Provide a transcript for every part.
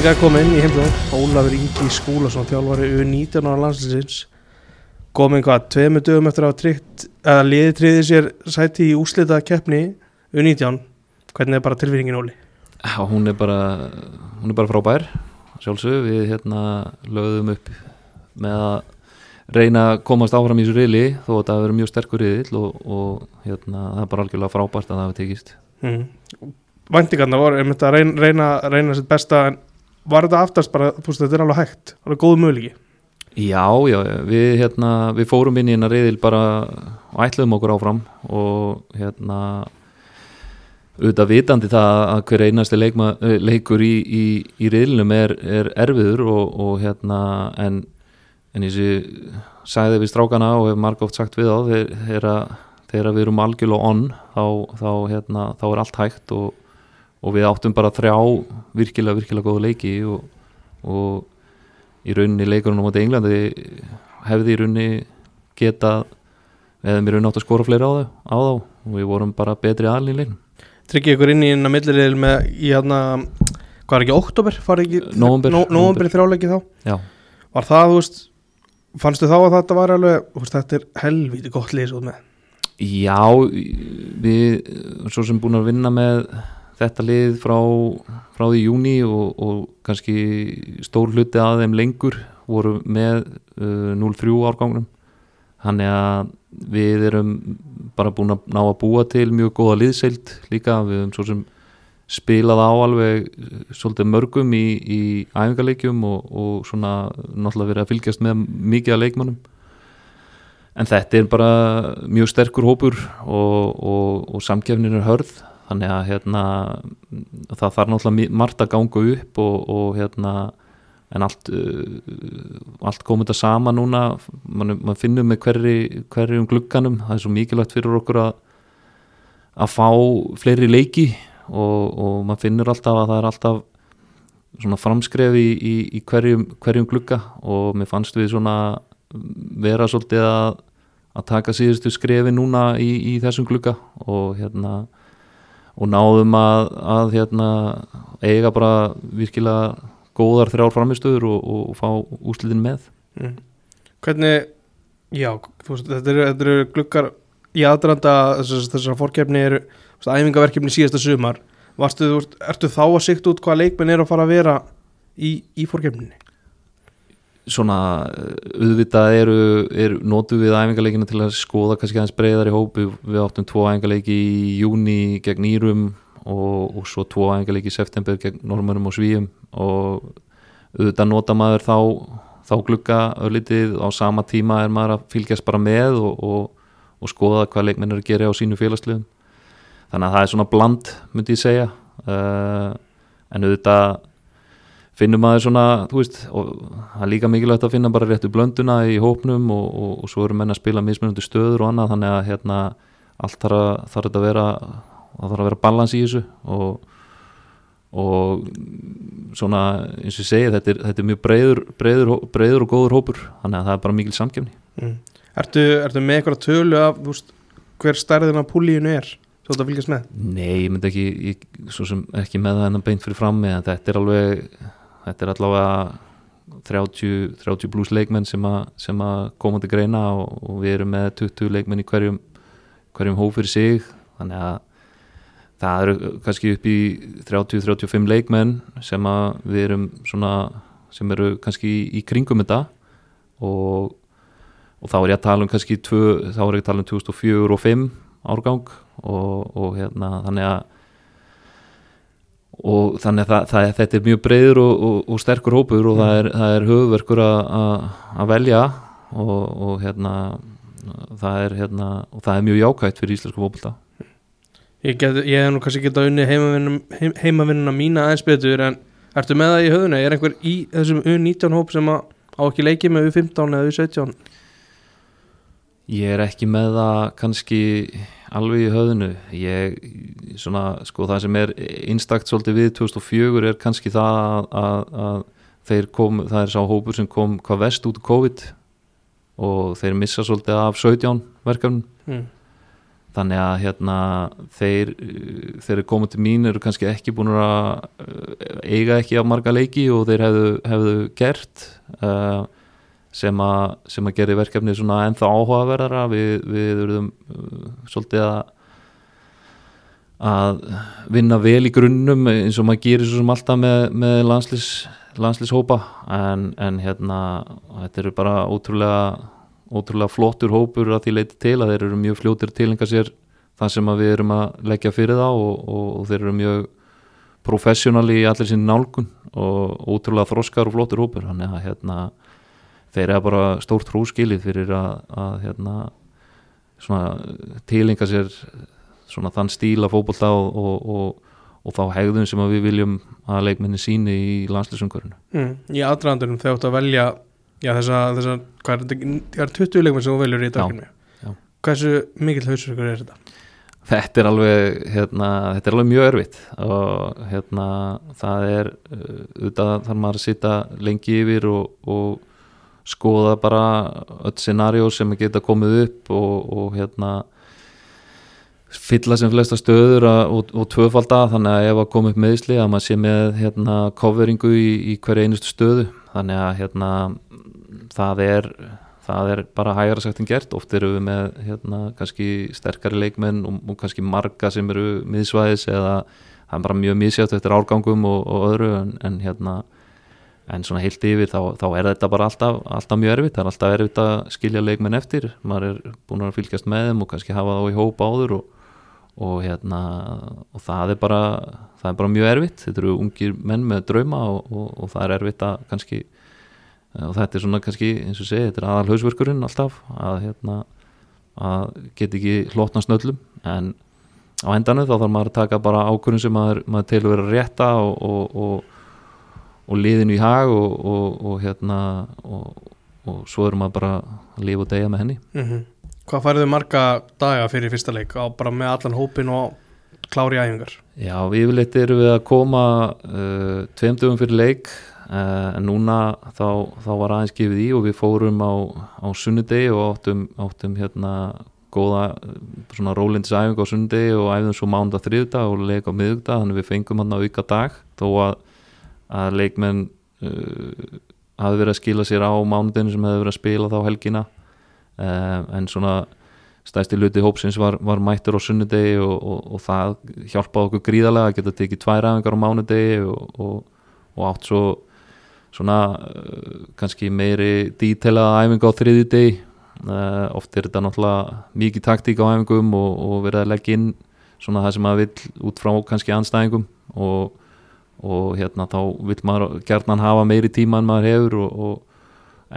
Inga kom inn í heimsókn Ólafur Ingi Skúlason, þjálfari U19 ára landsliðsins kom inn hvað, tveimur dögum eftir að eða liði tryggði sér sæti í úslita keppni U19 hvernig er bara tilfinningin Óli? Já, hún er bara hún er bara frábær sjálfsög, við hérna lögðum upp með að reyna að komast áfram í þessu riðli þó að það verður mjög sterkur riðil og, og hérna það er bara algjörlega frábært að það hafa tekist Mm. Væntingarna voru einmitt að reyna, reyna, reyna sitt besta en var þetta aftast bara, veist þetta er alveg hægt það er góðu möguleiki. Já, já, við hérna við fórum inn í hérna riðil bara og ætluðum okkur áfram og hérna auðvitað vitandi það að hver einasti leikma, eh, leikur í, í, í riðlinum er, er erfiður og, og hérna en, en þessi sagði við strákana og hef margóft sagt við á þegar við erum algjörlega on þá, þá, hérna, þá er allt hægt og, og við áttum bara þrjá virkilega, virkilega góða leiki og, og í rauninni leikurinn á móti Englandi hefði í rauninni getað eða mér rauninni átt að skora fleiri á, á þá. Og við vorum bara betri aðlinn í leiknum. Tryggja ykkur inn í innan millirriðil með í hérna, hvað er ekki, oktober farið ekki, Nóvember, nó, nóvember í þrjáleiki þá? Já, var það, þú veist fannstu þá að þetta var alveg, þú veist, þetta er helvíti gott út með? Já við svo sem búin að vinna með þetta lið frá, frá því júni og, og kannski stór hluti að þeim lengur voru með uh, 0-3 árgangnum. Þannig að við erum bara búin að ná að búa til mjög góða liðseild líka. Við höfum svo sem spilað á alveg uh, svolítið mörgum í, í æfingarleikjum og, og svona náttúrulega verið að fylgjast með mikið að leikmannum en þetta er bara mjög sterkur hópur og, og, og samkefnin er hörð þannig að hérna, það þarf náttúrulega margt að ganga upp og, og hérna en allt, uh, allt komið þetta sama núna. Mann, mann finnur með hverri, hverri um glugganum. Það er svo mikilvægt fyrir okkur að að fá fleiri leiki og, og maður finnur alltaf að það er alltaf svona framskref í, í, í hverjum, hverjum glugga og mér fannst við svona vera svolítið að, að taka síðustu skrefi núna í, í þessum glugga og hérna og náðum að, að hérna, eiga bara virkilega góðar þrjár framistöður og, og, og fá úslitin með. Mm. hvernig já, veist, þetta eru, þetta eru gluggar í aðdrandi þessar, fórkefni eru æfingaverkefni síðasta sumar. Varstu, ertu þá að sikta út hvað leikmenn er að fara að vera í, í fórkefninni svona uh, auðvitað eru, eru notu við æfingarleikina til að skoða kannski aðeins breyðar í hópi við áttum tvo æfingarleiki í júni gegn Írum og, og svo tvo æfingarleiki í september gegn Normanum og Svíum. Og auðvitað nota maður þá, þá glugga öllitið á sama tíma er maður að fylgjast bara með og, og, og skoða hvað leikmenn er að gera á sínu félagsliðum. Þannig að það er svona bland myndi ég segja. Uh, en auðvitað finnum maður svona, þú veist og það er líka mikilvægt að finna bara réttu blönduna í hópnum og, og, og svo eru menn að spila mismunandi stöður og annað þannig að hérna allt þarf að, þarf að vera það þarf að vera balans í þessu og, og svona eins og ég segi þetta er, þetta er mjög breyður, breyður, breyður og góður hópur þannig að það er bara mikil samkefni mm. ertu, ertu með eitthvað tölu af veist, hver stærðin af púlíinu er? Þú ert að fylgjast með? Nei, ég myndi ekki, ég, sem ekki með það hennan beint fyrir frammi en þetta er alveg þetta er allavega 30, 30 pluss leikmenn sem, a, sem að koma til greina og, og við erum með 20 leikmenn í hverjum, hverjum hóf fyrir sig. Þannig að það eru kannski upp í 30-35 leikmenn sem að við erum svona sem eru kannski í, kringum þetta. Og, og þá er ég að tala um kannski tvö, þá er ég að tala um 2004 og 5 árgang og, og hérna þannig að og þannig að það, það, þetta er mjög breyður og, og, og sterkur hópur og það er, það er höfverkur að velja og, og hérna það er hérna og það er mjög jákvægt fyrir íslensku fókbalta ég, ég hef nú kannski geta unni heimavinnuna heim, heimavinnuna mína aðeins betur en ertu með það í höfðuna, er einhver í þessum U19 hóp sem að á ekki leikið með U15 eða U17 ég er ekki með það kannski alveg í höfðinu ég, svona, sko það sem er einstakt svolítið við 2004 er kannski það að, að, að þeir kom, það er sá hópur sem kom hvað vest út úr COVID og þeir missa svolítið af 17 verkefnum mm. þannig að hérna þeir þeir komið til mín eru kannski ekki búin að uh, eiga ekki af marga leiki og þeir hefðu, hefðu gert uh, sem að að gera verkefni svona ennþá áhugaverðara. Við, við erum uh, svolítið að að vinna vel í grunnum eins og maður gerir svo sem alltaf með, með landslýs, landslýshópa en, en hérna þetta eru bara ótrúlega ótrúlega flottur hópur að því leiti til að þeir eru mjög fljótir tilenga sér það sem við erum að leggja fyrir þá og, og, og þeir eru mjög professional í allir sín nálgun og ótrúlega þroskar og flottur hópur. Þannig að hérna þeir eru bara stórt trúskilið fyrir að, að hérna svona tilenga sér svona þann stíla fókbólta og, og, og, og þá hegðun sem við viljum að leikmenni síni í landslýsumkörinu mm. Í aðdraðandunum þegar þú ætti að velja já þessa, þessa hvað er þetta, það er 20 leikmenn sem þú veljur í daginu. Hversu mikill hausverkur er þetta? Þetta er alveg, hérna, þetta er alveg mjög örfitt og hérna, það er auðvitað þarf maður að sitja lengi yfir og skoða bara öll scenarjó sem geta komið upp og hérna fylla sem flesta stöður og, og tvöfalda. Þannig að ef að koma upp meðsli að maður sé með hérna coveringu í, í hverja einustu stöðu. Þannig að hérna það er, það er bara hægara sagt en gert, oft eru við með hérna kannski sterkari leikmenn og, og kannski marga sem eru miðsvæðis eða það er bara mjög misjátt eftir árgangum og, og öðru en, en hérna en svona heilt yfir þá, þá er þetta bara alltaf, alltaf mjög erfitt, það er alltaf erfitt að skilja leikmenn eftir, maður er búin að fylgjast með þeim og kannski hafa þá í hópa áður og og hérna og það er bara, það er bara mjög erfitt. Þetta eru ungir menn með drauma og, og, og það er erfitt að kannski og þetta er svona kannski eins og segi þetta er aðal hausverkurinn alltaf að hérna að geta ekki hlotna snöllum en á endanu þá þarf maður að taka bara ákvörðum sem maður, maður telur vera rétta og, og liðinu í hag og hérna og svo erum maður bara að lifa og degja með henni mm -hmm. Hvað færðu marga daga fyrir fyrsta leik á bara með allan hópin og klári æfingar? Já, yfirleitt eru við að koma uh, tveim dögum fyrir leik uh, en núna þá, þá var aðeins gefið í og við fórum á, á sunnudegi og áttum, áttum hérna góða svona rólindisæfing á sunnudegi og æfðum svo mánda þriðdag og leik á miðugdag þannig við fengum hann á auka dag þó að, að leikmenn uh, hafi verið að skila sér á mánudeginu sem hefði verið að spila þá helgina. Um, en svona stæsti luti hópsins var, var mættur á sunnudegi og, og, og það hjálpaði okkur gríðarlega að geta tekið tvær aðengar á mánudegi og, og átt svo svona uh, kannski meiri dítelaða æfinga á þriði degi. Uh, oft er þetta náttúrulega mikið taktík á æfingum og verið að leggja inn svona það sem maður vil út frá kannski anstæðingum og og hérna þá vil maður gerðan hafa meiri tíma en maður hefur og, og,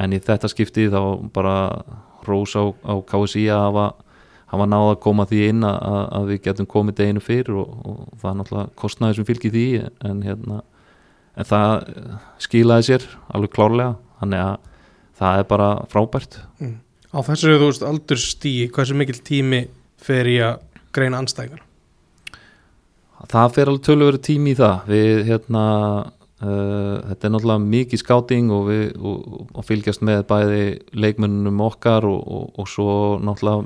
en í þetta skipti þá bara rós á, á KSI að hafa, hafa náða að koma því inn að, að við getum komið deginu fyrr og, og það er náttúrulega kostnaði sem fylgir því en, hérna, en það skilaði sér alveg klárlega þannig að það er bara frábært mm. Á þessu þú veist aldur stíi, hversu mikil tími fer í að greina anstæðingar? Það fer alveg tölur tími í það. Við hérna Uh, þetta er náttúrulega mikið skáting og, við, og, og fylgjast með bæði leikmennunum okkar og, og svo náttúrulega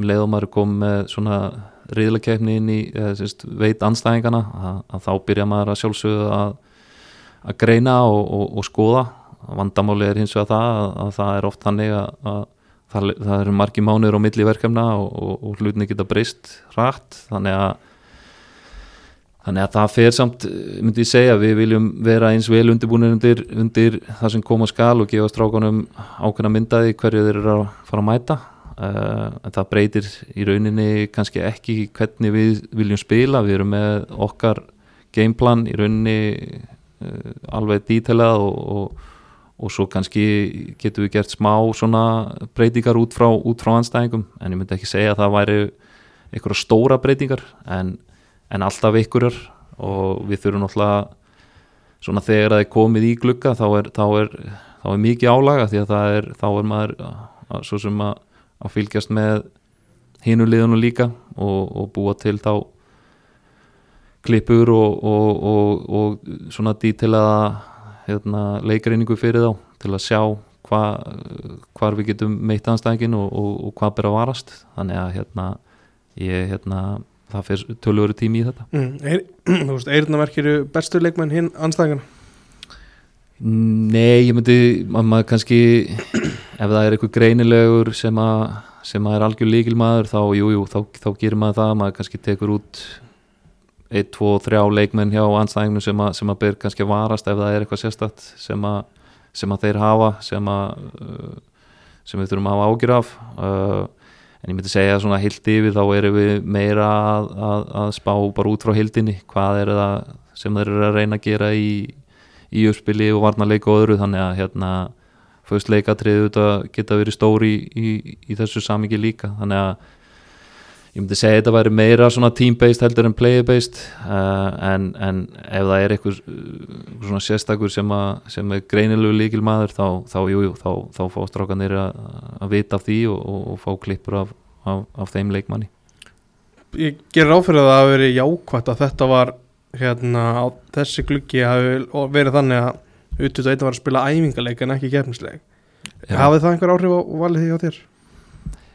leiðum maður komið með svona riðlakefni inn í sérst, veit anstæðingana að, að þá byrja maður að sjálfsögða að, að greina og skoða. Vandamáli er hins vegar það að, að það er oft þannig að það, það eru margi mánir á milli verkefna og hlutinni geta breyst rætt þannig að Þannig að það fer samt, myndi ég segja, við viljum vera eins vel undirbúinir undir, undir það sem koma skal og gefa strákanum ákveðna myndaði hverju þeir eru að fara að mæta. Uh, það breytir í rauninni kannski ekki hvernig við viljum spila. Við erum með okkar gameplan í rauninni uh, alveg dítelað og, og, og svo kannski getum við gert smá breytingar út frá, frá anstæðingum. En ég myndi ekki segja að það væri einhverja stóra breytingar en en alltaf ykkurar og við þurfum náttúrulega svona þegar það er komið í glugga þá er, þá er, þá er mikið álaga því að er, þá er maður að, svo sem að, að fylgjast með hinuliðunum líka og, og búa til þá klippur og, og, og svona dítilaða hérna, leikreiningu fyrir þá til að sjá hva, hvar við getum meitt anstæðingin og hvað ber að varast. Þannig að hérna ég, hérna, það fyrir tölvöru tími í þetta. Mm. er, Þú veist, eirnaverkir eru bestu leikmenn hinn anstæðingana Nei, ég myndi maður, maður kannski ef það er eitthvað greinilegur sem að sem að er algjör líkilmaður þá, jú, jú, þá, þá gerir maður það. Maður kannski tekur út 1, 2, 3 leikmenn hjá anstæðingum sem að, sem að ber kannski að varast ef það er eitthvað sérstætt sem að, sem að þeir hafa sem að uh, sem við þurfum að hafa ágjur af. Uh, en ég myndi segja svona hild yfir þá erum við meira að, að, að spá bara út frá hildinni hvað er það sem þeir eru að reyna að gera í í uppspili og varnarleik og öðru. Þannig að hérna fyrst leikatrið geta verið stóri í, í, í þessu samingi líka. Þannig að ég myndi segja að þetta væri meira svona team-based heldur en player-based uh, en, en ef það er eitthvað svona sérstakur sem, a, sem er greinilegu líkil maður þá, þá, jú, jú, þá, þá fá strákanir að, að vita af því og, og, og fá klippur af, af, af þeim leikmanni. Ég ger áfyrir að það hafi verið jákvæmt að þetta var hérna á þessi gluggi hafi verið þannig að út var að spila æfingarleik en ekki gefnisleik hafið það einhver áhrif á valið því á þér?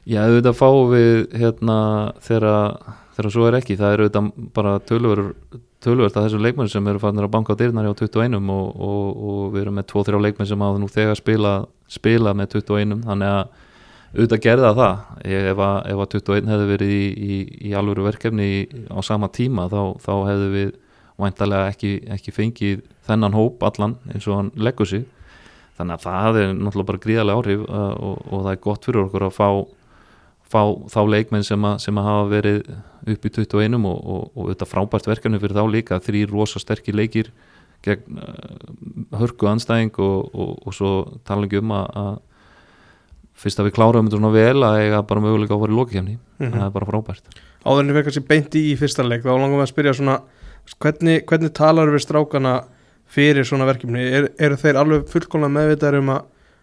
Já, auðvitað fá við hérna þegar svo er ekki, það er auðvitað bara tölverð að þessum leikmenn sem eru fannir að banka á dyrnar hjá 21 og, og, og við erum með 2-3 leikmenn sem hafa nú þegar spila, spila með 21 þannig að auðvitað gerða það ef að, ef að 21 hefði verið í, í, í alvöru verkefni á sama tíma þá, þá hefðu við væntalega ekki, ekki fengið þennan hóp allan eins og hann leggur sig. Þannig að það er náttúrulega bara gríðarlega áhrif uh, og, og það er gott fyrir okkur að fá, fá þá leikmenn sem að, sem að hafa verið upp í 21 og, og, og þetta frábært verkefni fyrir þá líka þrý rosa sterkir leikir gegn uh, hörku anstæðing og svo tala ekki um að, að fyrst að við kláraðum þetta svona vel að eiga bara möguleika á að vera í lókikefni mm -hmm. það er bara frábært. Áðurinn við kannski beinti í fyrsta leik þá langum við að spyrja svona hvernig, hvernig talar við strákana fyrir svona verkefni? Er, eru þeir alveg fullkomlega meðvitaður um að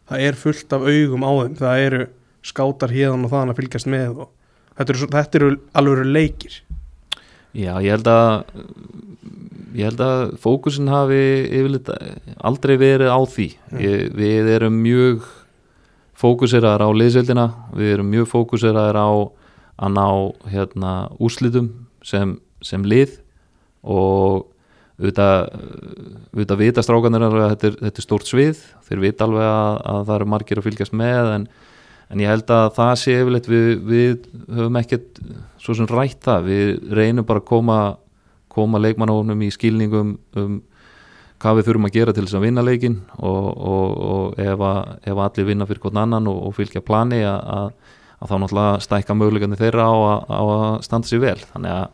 það er fullt af augum á þeim? Það eru skátar híðan og þann að fylgjast með og þetta eru, þetta eru alveg leikir. Já, ég held að ég held að fókusin hafi yfirleitt aldrei verið á því. Mm. ég, við erum mjög fókuseraðar á liðsveldina við erum mjög fókuseraðar á að ná hérna, úslitum sem, sem lið og auðvitað, vita strákanir að þetta er, þetta er stórt svið. Þeir vita alveg að, að það eru margir að fylgjast með en, en ég held að það sé yfirleitt við, við höfum ekkert svo sem rætt það. Við reynum bara að koma, koma leikmannónum í skilningum um hvað við þurfum að gera til þess að vinna leikin og, og, og ef, að, ef allir vinna fyrir hvern annan og, og fylgja plani að, að, að þá náttúrulega stækka mögulegandi þeirra á, á að standa sér vel. Þannig að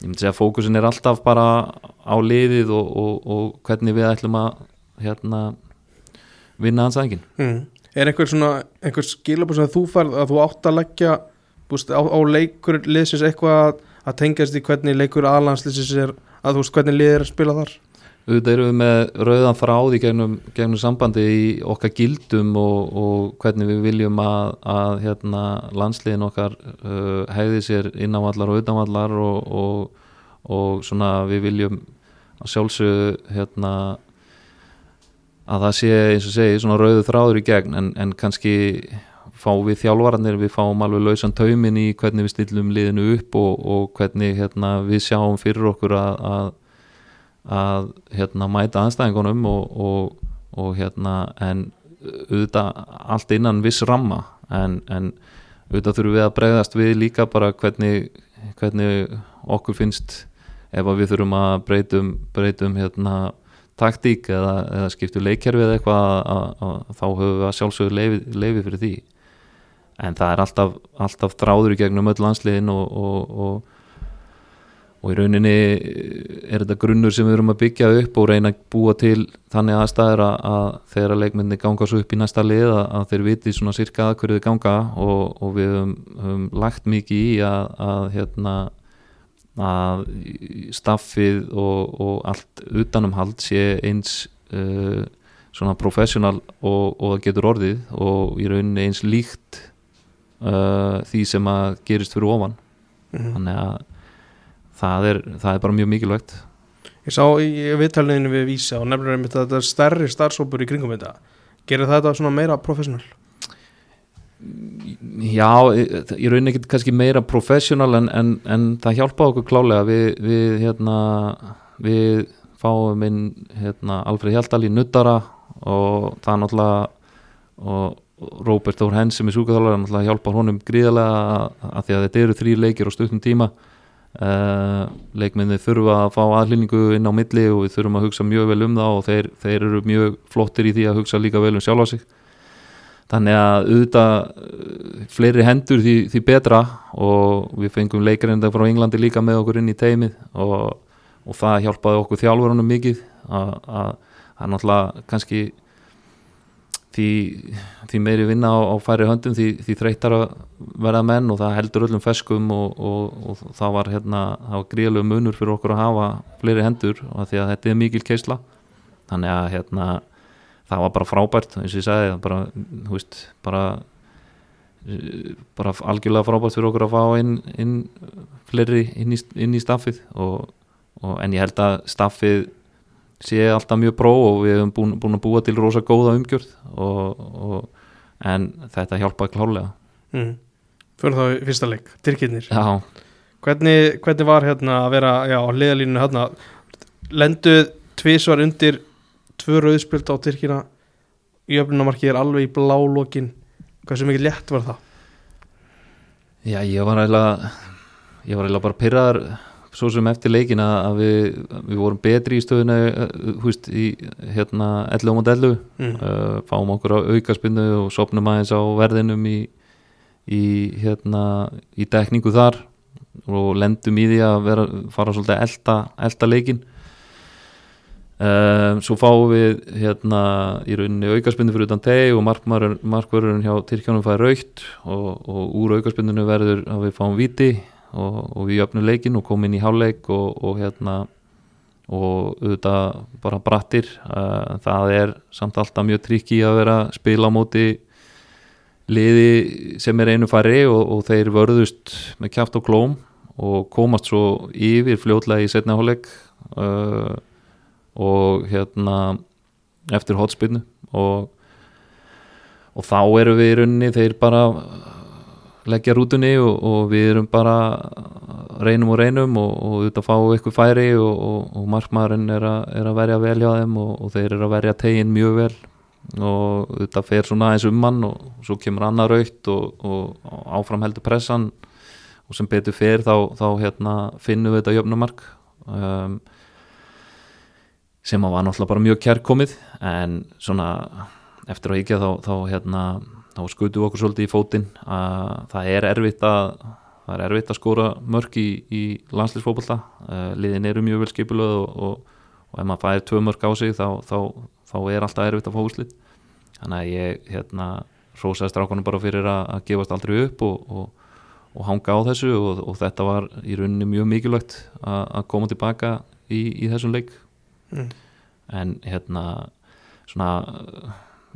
ég myndi segja að fókusin er alltaf bara á liðið og hvernig við ætlum að hérna, vinna hans aðeins mm. Er einhver svona einhver skilabúr sem þú farð að þú átt að leggja búst, á, á leikur liðsins eitthvað að tengjast í hvernig leikur aðlandsliðsins er að þú veist hvernig liðið er að spila þar? Auðvitað erum við með rauðan þráði gegnum, gegnum sambandi í okkar gildum og, og hvernig við viljum að, að hérna, landsliðin okkar uh, hegði sér innanvallar og utanvallar og, og, og svona við viljum sjálfsögðu hérna, að það sé eins og segi svona rauðu þráður í gegn en, en kannski fá við þjálfvarnir, við fáum alveg lausan taumin í hvernig við stillum liðinu upp og hvernig hérna, við sjáum fyrir okkur að, að að hérna, mæta anstæðingunum og, og, og hérna en auðvitað allt innan viss ramma en, en auðvitað þurfum við að bregðast við líka bara hvernig, hvernig okkur finnst ef við þurfum að breytum, breytum hérna, taktík eða, eða skiptu leikkerfi eða eitthvað að, að, að, þá höfum við að sjálfsögur leifi, leifi fyrir því. En það er alltaf, alltaf þráður í gegnum öll landsliðin og, og og í rauninni er þetta grunnur sem við erum að byggja upp og reyna að búa til þannig aðstæður að, að þegar að leikmyndi ganga svo upp í næsta lið að, að þeir viti svona cirka að hverju þið ganga og, og við höfum, höfum lagt mikið í að, að hérna að staffið og, og allt utanumhald sé eins uh, svona professional og, og getur orðið og í rauninni eins líkt uh, því sem að gerist fyrir ofan mm -hmm. þannig að það er, það er bara mjög mikilvægt Ég sá í viðtalinu við Vísa og nefnilega að þetta er stærri starfsópur í kringum þetta gerir þetta svona meira professional? Já, ég raun ekki kannski meira professional en, en, en það hjálpa okkur klálega við, við, hérna, við fáum inn hérna, Alfred Hjaldal í nuttara og það er náttúrulega og Robert Þór Hens sem er súkaþálar náttúrulega hjálpar honum gríðarlega að því að þetta eru þrý leikir á stuttum tíma. Uh, leikminni þurfa að fá aðlýningu inn á milli og við þurfum að hugsa mjög vel um það og þeir, þeir eru mjög flottir í því að hugsa líka vel um sjálfa sig þannig að auðvitað uh, fleiri hendur því, því betra og við fengum leikarenda frá Englandi líka með okkur inn í teimið og, og það hjálpaði okkur þjálfurunum mikið að það er náttúrulega kannski því, því meiri vinna á, á færi höndum því, því þreytar að verða menn og það heldur öllum feskum og, og, og það var, hérna, var gríðalegu munur fyrir okkur að hafa fleiri hendur og því að þetta er mikil keisla. Þannig að hérna, það var bara frábært eins og ég sagði bara, veist, bara, bara algjörlega frábært fyrir okkur að fá inn, inn fleiri inn í, inn í staffið og, en ég held að staffið sé alltaf mjög bró og við hefum búin, búin að búa til rosa góða umgjörð og, og, en þetta hjálpaði klálega mm. Fyrir þá í fyrsta leik, Tyrkirnir. Hvernig, hvernig var hérna að vera á liðalínu hérna? Lenduð tvísvar undir tvö rauðspjöld á Tyrkina í öfnumarkið er alveg í blálókin hversu mikið létt var það? Já, ég var eiginlega ég var eiginlega bara pyrraðar svo sem eftir leikin að við, við vorum betri í stöðuna húst, í hérna 11 mot 11 mm. uh, fáum okkur á aukarspinnu og sopnum aðeins á verðinum í, í hérna í dekningu þar og lendum í því að vera, fara svolítið að elda, elda leikin uh, svo fáum við hérna í rauninni aukarspinnu fyrir utan teg og markvarurinn hjá Tyrkjónum fæði raukt og, og úr aukarspinnunu verður að við fáum viti og, og við jöfnum leikin og komum inn í háleik og, og hérna og auðvitað bara brattir. Uh, það er samt alltaf mjög trikki að vera að spila á móti liði sem er einu fari og, og þeir vörðust með kjátt og klóm og komast svo yfir fljótlega í setna háleik uh, og hérna eftir hotspinnu og og þá eru við í rauninni þeir bara leggja rútunni og, og við erum bara reynum og reynum og, og auðvitað fá eitthvað færi og, og markmaðurinn er, er að verja vel hjá þeim og þeir eru að verja teginn mjög vel og auðvitað fer svona aðeins um mann og svo kemur annar aukt og áfram heldur pressan og sem betur fer þá, þá hérna, finnum við þetta jöfnumark. Um, sem var náttúrulega bara mjög kærkomið en svona eftir að híkja þá, þá hérna þá skutum við okkur svolítið í fótinn. Að það er erfitt að er erfitt að skóra mörg í, í landslýsfókbalta, liðin eru mjög vel skipilöð og, og, og ef maður fæðir tvö mörg á sig þá, þá, er alltaf erfitt að fá úslit þannig að ég hérna rósaði strákunum bara fyrir að, að gefast aldrei upp og, og hanga á þessu og þetta var í rauninni mjög mikilvægt að, að koma tilbaka í, í þessum leik mm. en hérna svona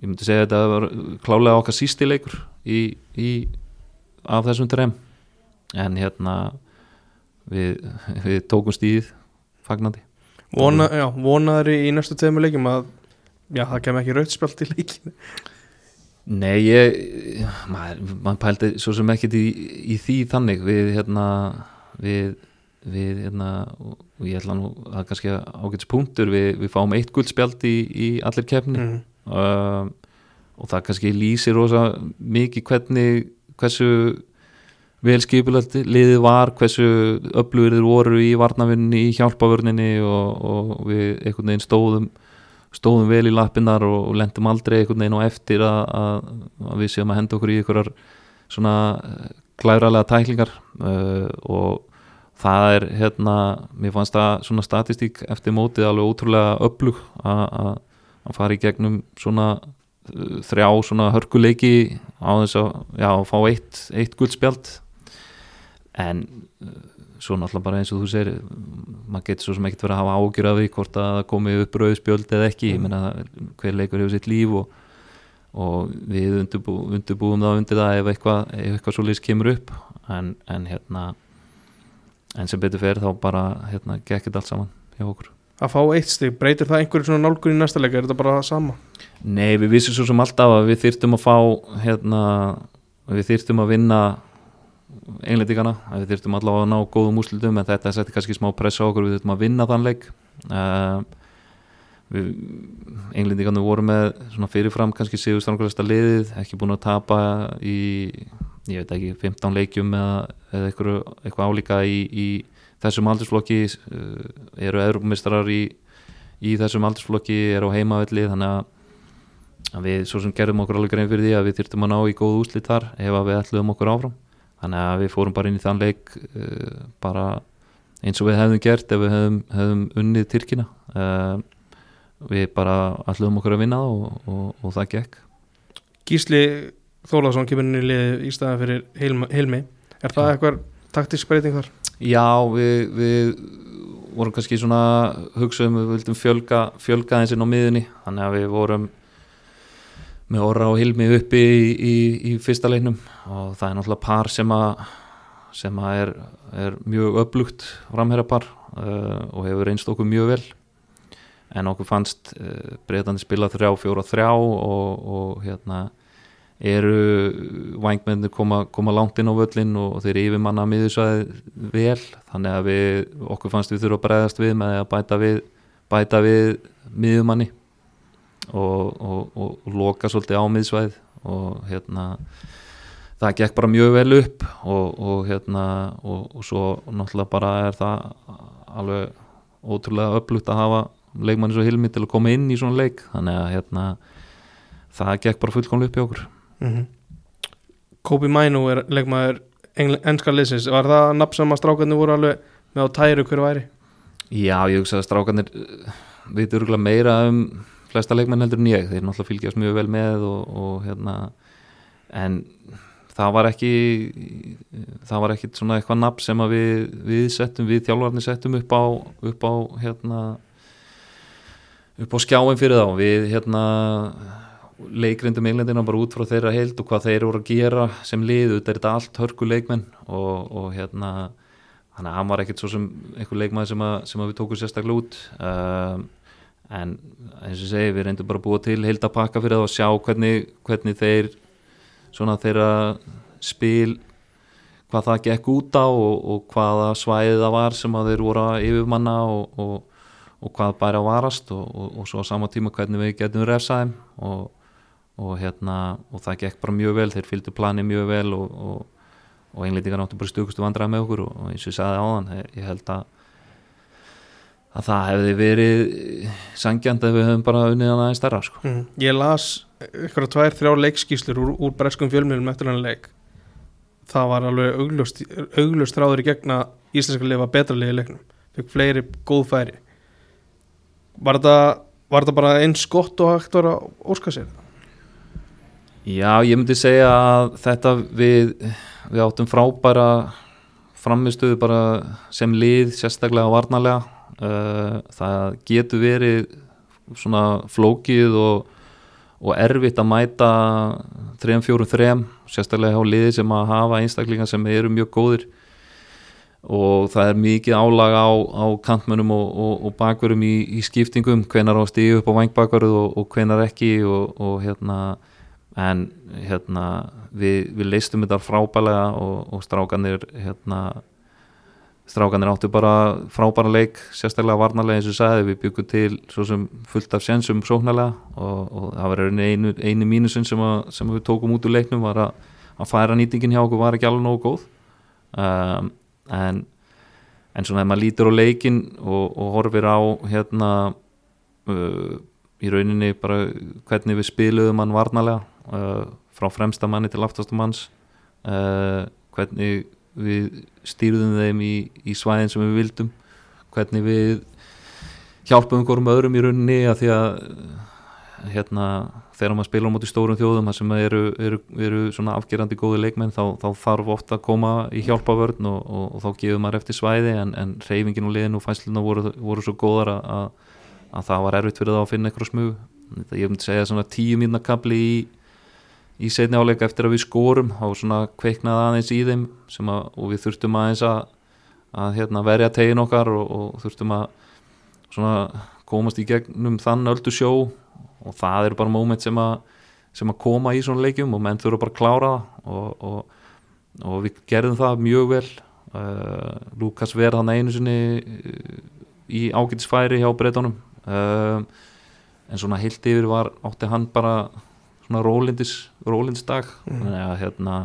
ég myndi segja að þetta var klálega okkar sísti leikur í, í, af þessum trem en hérna við, við tókum stíð fagnandi. Vona, já, Vonaður í næstu tegum leikum að já, það kem ekki rautspjált í leikinu Nei, ég maður, maður pældi svo sem ekkert í, í því þannig. Við hérna við, við hérna og ég ætla nú að kannski ágætis punktur við, við fáum eitt guldspjált í, í allir kefni mm uh, og það kannski lýsir rosa mikið hvernig hversu velskipilegt liðið var hversu öflugir þeir voru í varnavinni í hjálpavörninni og, og við einhvern veginn stóðum stóðum vel í lappinnar og, og lendum aldrei einhvern veginn og eftir að, að, að við séum að henda okkur í einhverjar svona klæralega tæklingar uh, og það er hérna, mér fannst það svona statistík eftir mótið alveg ótrúlega öflug að fara í gegnum svona uh, þrjá svona hörkuleiki á þess að já, fá eitt, eitt guldspjald en uh, svo náttúrulega bara eins og þú segir maður getur svo sem ekkert verið að hafa ágjur af því hvort að það komi upp rauðspjöld eða ekki. Mm. ég menna hver leikur hefur sitt líf og, og við undirbú, undirbúum það undir það ef eitthvað, eitthvað svo lýst kemur upp. En, en hérna en sem betur fer þá bara hérna gekkit allt saman hjá okkur. Að fá eitt stík, breytir það einhverju svona nálgun í næsta leika, er þetta bara það sama? Nei, við vissum svo sem alltaf að við þyrtum að fá hérna við þyrftum að vinna englendingana, við þyrftum allavega að ná góðum úslitum en þetta setti kannski smá pressa á okkur við þurftum að vinna þann leik. Uh, við englendingarnir voru með svona fyrirfram kannski sigur stranglega liðið, ekki búin að tapa í, ég veit ekki 15 leikjum eða, eða eitthvað, eitthvað álíka í, í þessum aldursflokki uh, eru eðrumistrar í, í þessum aldursflokki eru á heimavelli þannig að að við svo sem gerðum okkur alveg grein fyrir því að við þurftum að ná í góð úslit þar ef við ætluðum okkur áfram. Þannig að við fórum bara inn í þann leik uh, bara eins og við hefðum gert ef við hefðum, hefðum unnið Tyrkina. Uh, við bara ætluðum okkur að vinna og, og, og það gekk. Gísli Þólásson kemur inn í liði í staðan fyrir Hilmi, Hilmi. er það eitthvað taktisk breyting þar? Já, við, við vorum kannski svona hugsaðum við vildum fjölga, fjölga inn á miðunni þannig að við vorum með orra og hilmi uppi í, í, í fyrsta leiknum og það er náttúrulega par sem að sem að er, er mjög upplugt framherrapar uh, og hefur reynst okkur mjög vel en okkur fannst uh, breytandi spila þrjá, fjóra, þrjá og, og hérna eru vangmennir koma, koma langt inn á völlin og þeir eru yfirmanna miðursvæði vel þannig að við, okkur fannst við þurfa að breyðast við með að bæta við bæta við miðumanni og, og, og, og loka svolítið á miðsvæð og hérna það gekk bara mjög vel upp og hérna og svo náttúrulega bara er það alveg ótrúlega upplugt að hafa leikmanni svo hilmi til að koma inn í svona leik þannig að hérna það gekk bara fullkomlega upp í okkur mm -hmm. Kobi Mænu er leikmaður ennska liðsins, var það nafn sem að strákarnir voru alveg með á tæru hverju væri? Já, ég hugsa að strákarnir veitur örgulega meira um flesta leikmenn heldur en ég, þeir náttúrulega fylgjast mjög vel með og, og hérna en það var ekki það var ekki svona eitthvað nafn sem að við, við settum, við þjálfarnir settum upp á, upp á hérna upp á skjáin fyrir þá við hérna leikrindum englendina bara út frá þeirra heild og hvað þeir voru að gera sem lið þetta er þetta allt hörku leikmenn og, og hérna hann var ekkert svo sem einhver leikmenn sem, að, sem að við tókum sérstaklega út. Og um, en eins og segi við reyndum bara að búa til heilt að pakka fyrir það og sjá hvernig, hvernig þeir svona þeirra spil hvað það gekk út á og, og hvaða svæðið það var sem að þeir voru að yfirmanna og, og, og hvað bæri að varast og svo á sama tíma hvernig við getum refsaðum og hérna og það gekk bara mjög vel, þeir fylgdu plani mjög vel og einlega náttu bara stukustu vandrað með okkur og eins og ég sagði áðan, ég held að að það hefði verið sangjand að við höfum bara unnið að það í starra sko. mm. Ég las ykkur að tvær, þrjá leikskíslur úr, úr breskum fjölmjölum eftir hann leik það var alveg auglust, auglust ráður í gegna íslenska lifa betra liði leiknum, fikk fleiri góð færi var þetta bara eins gott og hægt að óska sér? Já, ég myndi segja að þetta við, við áttum frábæra framistuðu bara sem lið sérstaklega og varnalega Eh, það getur verið svona flókið og, og erfitt að mæta 3-4-3 sérstaklega á liði sem að hafa einstaklingar sem eru mjög góðir. Og það er mikið álag á, á kantmönum og, og, og bakverum í, í skiptingum, hvenar á stíu upp á vangbakverðu og hvenar ekki og hérna en hérna við, við leistum þetta frábælega og strákanir hérna strákanir áttu bara frábæra leik sérstaklega varnarlega eins og sagði við byggum til svo sem fullt af sénsum sóknarlega og, og það var einu, einu mínusun sem, að, sem við tókum út úr leiknum var að, að færa nýtingin hjá okkur var ekki alveg nógu góð. Um, en en svona ef maður lítur á leikin og, og horfir á hérna uh, í rauninni bara hvernig við spiluðum hann varnarlega uh, frá fremsta manni til aftastumanns uh, hvernig við stýrðum þeim í, í svæðin sem við vildum hvernig við hjálpum einhverjum öðrum í rauninni að því að hérna, þegar maður spila á móti stórum þjóðum sem eru, eru, eru afgerandi góði leikmenn þá, þá þarf ofta að koma í hjálpavörn og, og, og þá gefur maður eftir svæði en, en reyfingin og liðin og fæsluna voru, voru svo góðar að, að það var erfitt fyrir það að finna eitthvað smug. Ég myndi segja svona tíu mínna kabli í í setni áleika eftir að við skorum þá svona kveiknaði aðeins í þeim að, og við þurftum aðeins að, að hérna, verja tegin okkar og, og þurftum að komast í gegnum þann öldu sjó. Og það eru bara móment sem sem að koma í svona leikjum og menn þurfa bara að klára það. Og, og, og við gerðum það mjög vel. Uh, Lukas verð hann einu sinni uh, í ágætisfæri hjá breytunum uh, en svona heilt yfir var átti hann bara svona rólindis rólindisdag Mm. að hérna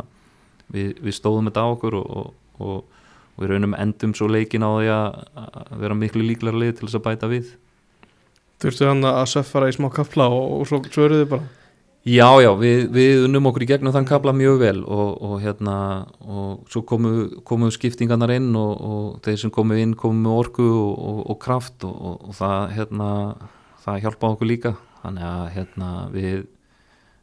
við, við stóðum þetta á okkur og, og, og, við raunum endum svo leikin á því að vera miklu líklar lið til þess að bæta við. Þurftu hann að söffara í smá kapla og, og svo svöruðu bara? Já, já, við, við unnum okkur í gegnum þann kabla mjög vel og, og hérna og svo komu, komu skiptingarnar inn og, og þeir sem komu inn komu með orku og, og, og kraft og, og það hérna það hjálpaði okkur líka. Þannig að hérna við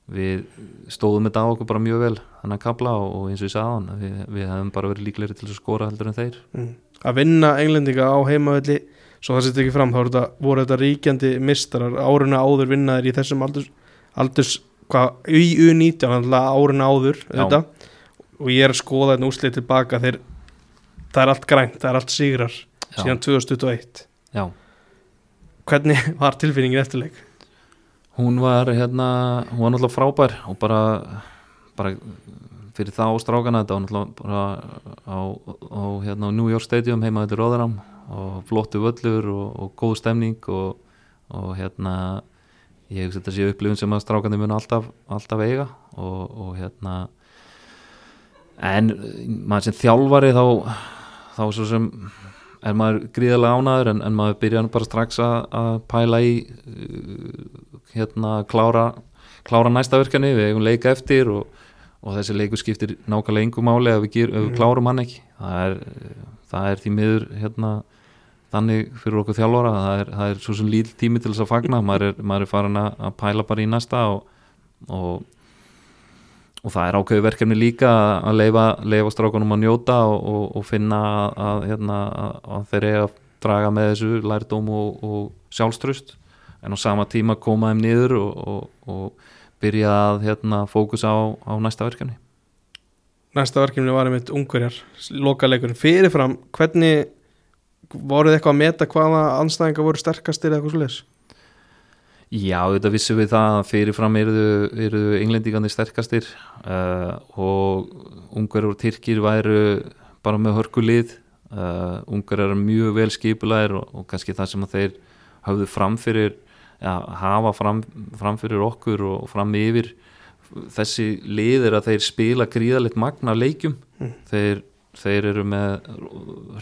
við stóðum þetta á okkur bara mjög vel þannig að kabla og, og eins og ég sagði hann við, við hefum bara verið líklegri til að skora heldur en þeir mm. Að vinna englendinga á heimavelli Svo það setja ekki fram, þá þetta, voru þetta ríkjandi mistarar Áruna áður vinnaðir í þessum aldurs, aldurs hvað, í U19 alltaf áruna áður þetta. Og ég er að skoða þetta úslið tilbaka þeir, Það er allt grænt, það er allt sigrar Já. síðan 2021 Já, Hvernig var tilfinningin eftirleik? Hún var hérna hún var náttúrulega frábær og bara, bara fyrir þá strákana þetta var náttúrulega bara á, á hérna, New York Stadium heima þetta Róðaram og flottu völlur og, og góð stemning og, og hérna ég hef þetta sé upplifun sem að strákandi muni alltaf, alltaf eiga og, og hérna en maður sem þjálfari þá þá svo sem er maður gríðarlega ánæður en, en maður byrja nú bara strax að, að pæla í uh, hérna klára klára næsta verkefni, við eigum leika eftir og, og þessi leiku skiptir nákvæmlega yngu máli ef við, við Mhm. klárum hann ekki. Það er, það er því miður hérna, þannig fyrir okkur þjálfara. Það er, það er svo sem líl tími til þess að fagna. Maður er, maður er farin að, að pæla bara í næsta og, og og það er ákveðu verkefni líka að leifa, strákunum að njóta og, og, og finna að, hérna, að, þeir eiga að draga með þessu lærdóm og, og sjálfströst en á sama tíma koma þeim niður og, byrja að hérna, fókus á, á næsta verkefni. Næsta verkefni var einmitt ungverjar. Lokaleikurinn fyrirfram, hvernig voruð eitthvað að meta hvaða anstæðingar voru sterkastir eða eitthvað leis? Já, þetta vissum við það að fyrirfram eruðu englendingandi sterkastir uh, og ungar og tyrkir væru bara með hörku lið. Uh, ungar eru mjög vel skipulæðir og, og kannski það sem þeir hafðu framfyrir ja, hafa fram, framfyrir okkur og fram yfir þessi lið er að þeir spila gríðalegt magna leikjum. Mm. þeir, þeir eru með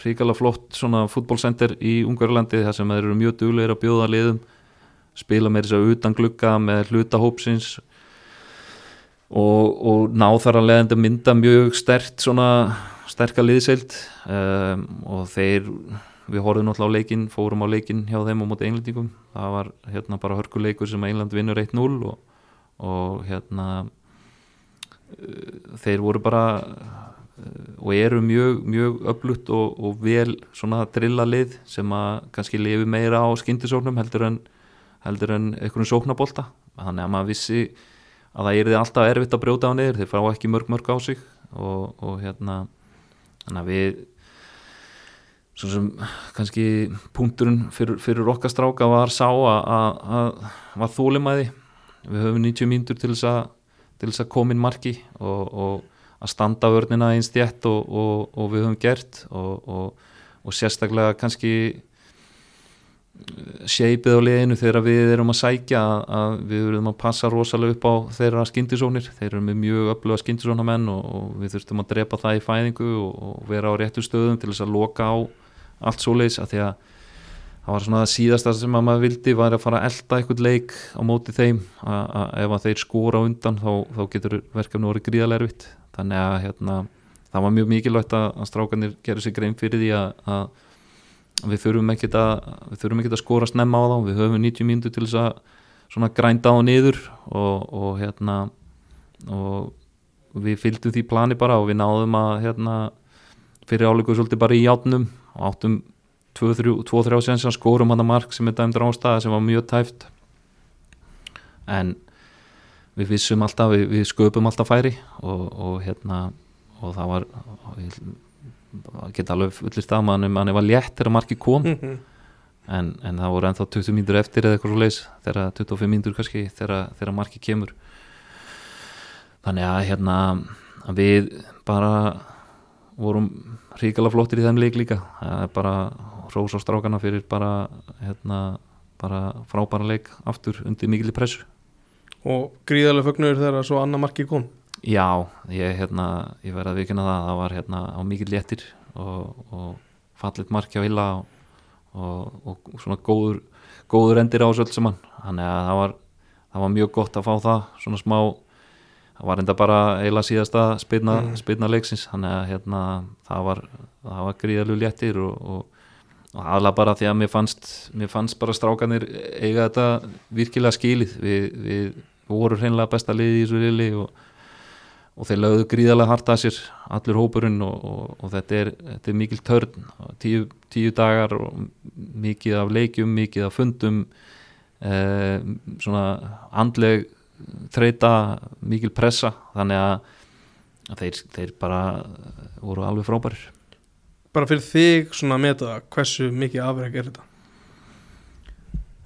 hrikalega flott svona fútbolsender í Ungarlandi þar sem þeir eru mjög duglegir að bjóða liðum spila með þess að utan glugga með hluta hópsins og, og ná þar að leiðandi mynda mjög stert svona sterka liðseild. Um, og þeir við horfum náttúrulega á leikin, fórum á leikin hjá þeim á móti englendingum, það var hérna bara hörkuleikur sem England vinnur 1-0 og, og hérna uh, þeir voru bara uh, og eru mjög, mjög öflutt og, og vel svona drilla lið sem að kannski lifi meira á skyndisóknum heldur en heldur en einhvern sóknabólta þannig að maður vissi að það er alltaf erfitt að brjóta á niður þeir fá ekki mörg mörg á sig og, og hérna þannig að við svo sem kannski punkturinn fyrir, fyrir okkar stráka var sá að, var þólimæði við höfum 90 mínútur til þess að til þess að koma inn marki og, og að standa vörnina eins þétt og, og, við höfum gert og sérstaklega kannski seipið á liðinu þegar við erum að sækja að, við verðum að passa rosalega upp á þeirra skyndisónir, þeir eru með mjög öfluga skyndisónamenn og, og við þurftum að drepa það í fæðingu og, og vera á réttu stöðum til þess að loka á allt svoleiðis að því að það var svona það síðasta sem að maður vildi var að fara að elda eitthvað leik á móti þeim. Að, ef að þeir skora undan þá, þá getur verkefni orðið gríðalega erfitt. Þannig að hérna, það var mjög mikilvægt að, strákanir gerur sig grein fyrir því að við þurfum ekkert að skora snemma á þá. Við höfum 90 mínútur til þess að grænda á niður og, og hérna og við fylgdum því plani bara og við náðum að hérna fyrir áleiku svolítið bara í játnum og áttum 2-3 séns að skórum hann að mark sem er dæmdur ástæða sem var mjög tæft. En við vissum alltaf, við, við sköpum alltaf færi og, og hérna og það var og ég geta alveg fullist að manni, manni var létt þegar marki kom. Mhm. en, en það voru ennþá 20 mínútur eftir eða eitthvað svo leis þegar 25 mínútur kannski þegar, marki kemur. Þannig að hérna að við bara vorum ríkala flottir í þeim leik líka. Það er bara rós á strákana fyrir bara hérna bara frábæra leik aftur undir mikil pressu. Og gríðarlega fögnuður þegar svo annar marki kom Já, ég, hérna, ég verði að vikina það það var hérna á mikil léttir og, og fallit marki á illa og, og, og svona góður góður endir á saman. Þannig að það var, það var mjög gott að fá það svona smá það var enda bara eiginlega síðasta spilna, Mm. spilna leiksins. Þannig að hérna, það var, var gríðalegu léttir og, aðla bara því að mér fannst, mér fannst bara strákanir eiga þetta virkilega skilið. Við, við voru hreinlega besta liði í þessu rili og, og þeir lögðu gríðalega hart að sér allur hópurinn og, og, og þetta, er, þetta er mikil törn. Tíu, tíu dagar og mikið af leikjum, mikið af fundum eh, svona andleg þreita, mikil pressa þannig að, að þeir, þeir bara voru alveg frábærir. Bara fyrir þig svona að meta hversu mikið afreg er þetta?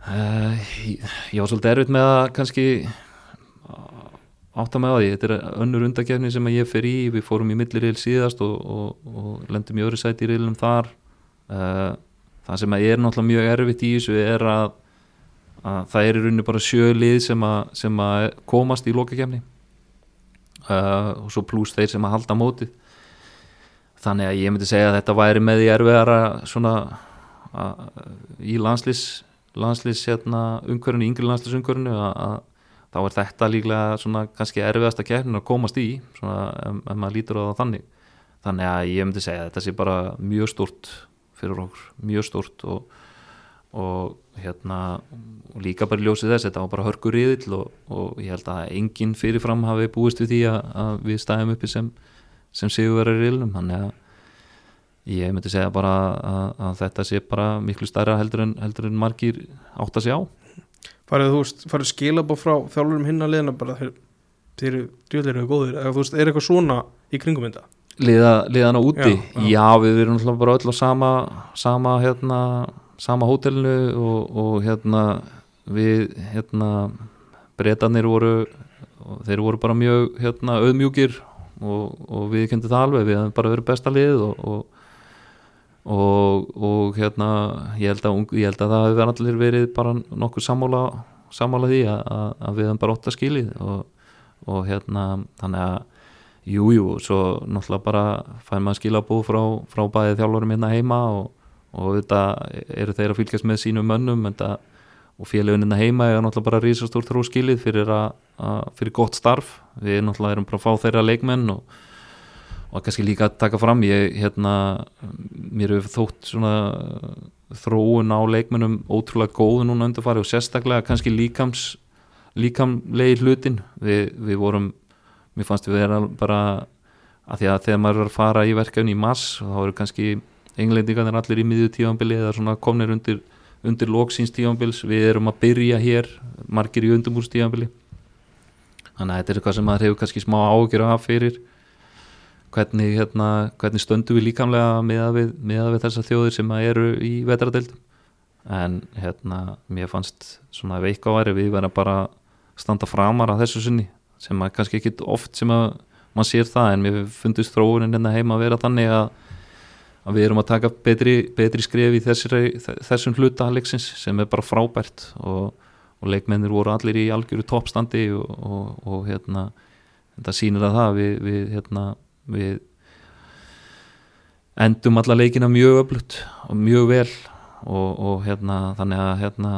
Uh, ég ég var svolítið erfitt með að kannski átta með á því, þetta er önnur undakefni sem ég fer í, við fórum í milliril síðast og, og, og lendum í öðru sæti í rilum þar. Uh, það sem er náttúrulega mjög erfitt í þessu er að, að það er í rauninni bara sjö lið sem að, sem að komast í lokakefni uh, og svo pluss þeir sem að halda mótið. Þannig að ég myndi segja að þetta væri með því erfiðara svona að, í landslýs landslýs hérna umhverfinu, yngri landslýs umhverfinu að þá er þetta líklega svona kannski erfiðasta keppnin að komast í svona ef, ef maður lítur á það þannig. Þannig að ég myndi segja að þetta sé bara mjög stort fyrir okkur, mjög stort og, og hérna og líka bara ljósið þess, þetta var bara hörkur riðill og, og ég held að enginn fyrirfram hafi búist við því að, að við stæðum uppi sem, sem séu verið riðlum þannig að ég myndi segja bara að, að þetta sé bara miklu stærra heldur en, heldur en margir átt að sé á farið þú veist, farið skilabó frá þjálfurum hinn að liðna bara þeir, þeir eru góðir, eða þú veist, er eitthvað svona í kringum þetta? Liða, liðana úti? Já, já, já. við erum náttúrulega bara öll á sama sama hérna sama hótelinu og, og hérna við hérna breytanir voru þeir voru bara mjög hérna auðmjúkir og, og við kynntum það alveg, við hefum bara verið besta lið og, og og, og hérna ég held, að, ég held að það hefur allir verið bara nokkuð sammála sammála því að, að, við hefum bara ótt að skilið og, og hérna þannig að Jú, jú, og svo náttúrulega bara fær maður skilabú frá, frá bæði þjálfurum hérna heima og, og þetta eru þeir að fylgjast með sínum mönnum þetta, og félagun hérna heima er náttúrulega bara rísastór þróskilið fyrir, að, að, fyrir gott starf. Við náttúrulega erum bara að fá þeirra leikmenn og, og kannski líka að taka fram ég, hérna, mér hefur þótt svona þróun á leikmennum ótrúlega góð núna undarfari og sérstaklega kannski líkams líkamlegi hlutin við, við vorum mér fannst við vera bara að því að þegar maður er að fara í verkefni í mars þá eru kannski englendingarnir allir í miðju tífambili eða svona komnir undir, undir loksins tífambils, við erum að byrja hér, margir í undirbúrs tífambili þannig að þetta er eitthvað sem maður hefur kannski smá ágjör af fyrir hvernig, hérna, hvernig stöndum við líkamlega meða við, við þessar þjóðir sem eru í vetradeildum en hérna, mér fannst svona veika væri við verðum bara standa framar að þessu sinni sem að kannski ekki oft sem að maður sér það en mér fundist þróunin hérna heima að vera þannig að, að við erum að taka betri, betri skref í þessari, þessum hluta leiksins sem er bara frábært og, og leikmennir voru allir í algjöru toppstandi og, og, og hérna þetta sýnir að það við, við, hérna, við endum alla leikina mjög öflugt og mjög vel og, og hérna þannig að hérna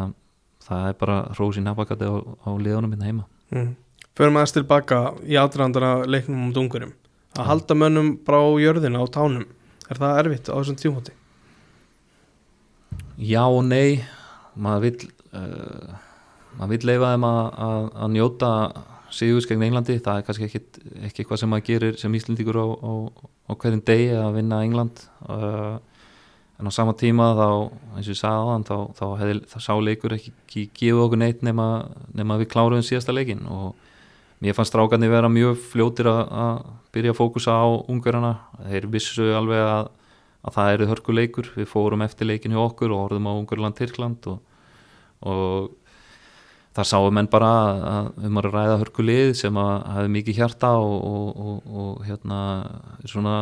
það er bara hrósin hafakati á, á liðunum hérna heima mm. Förum aðeins tilbaka í aðdrandana leiknum um dungurum að halda mönnum bara á jörðina á tánum er það erfitt á þessum tímóti? Já og nei maður vill uh, maður vill leifa þeim að, að, að njóta sigurs gegn Englandi það er kannski ekki, eitthvað sem maður gerir sem Íslendíkur á, á, á hverjum degi að vinna England. Uh, en á sama tíma þá eins og ég sagði hann þá, þá, þá sá leikur ekki, ekki gefið okkur neitt nema, nema við kláruðum síðasta leikin og mér fannst strákarnir vera mjög fljótir að, byrja að fókusa á ungverjana. Þeir vissu alveg að, að það eru hörkuleikur, við fórum eftir leikin hjá okkur og orðum á Ungverland Tyrkland og, og það sáu menn bara að um að ræða hörkulið sem að hafi mikið hjarta og, og, og, og hérna svona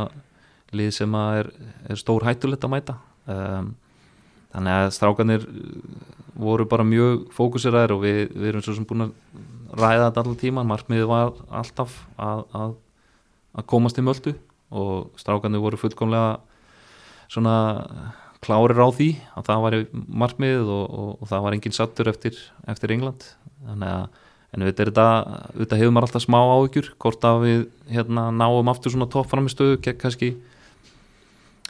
lið sem að er, er stór hættulegt að mæta. Um, þannig að strákanir voru bara mjög fókuseraðir og við, við erum svo sem búin að ræða þetta allar tíman, markmiðið var alltaf að, að, að komast í möldu og strákanir voru fullkomlega svona klárir á því að það var markmiðið og, og, og það var enginn sattur eftir, eftir England. Að en við þetta, maður alltaf smá áhugjur hvort að við hérna, náum aftur svona toppframistöðu kannski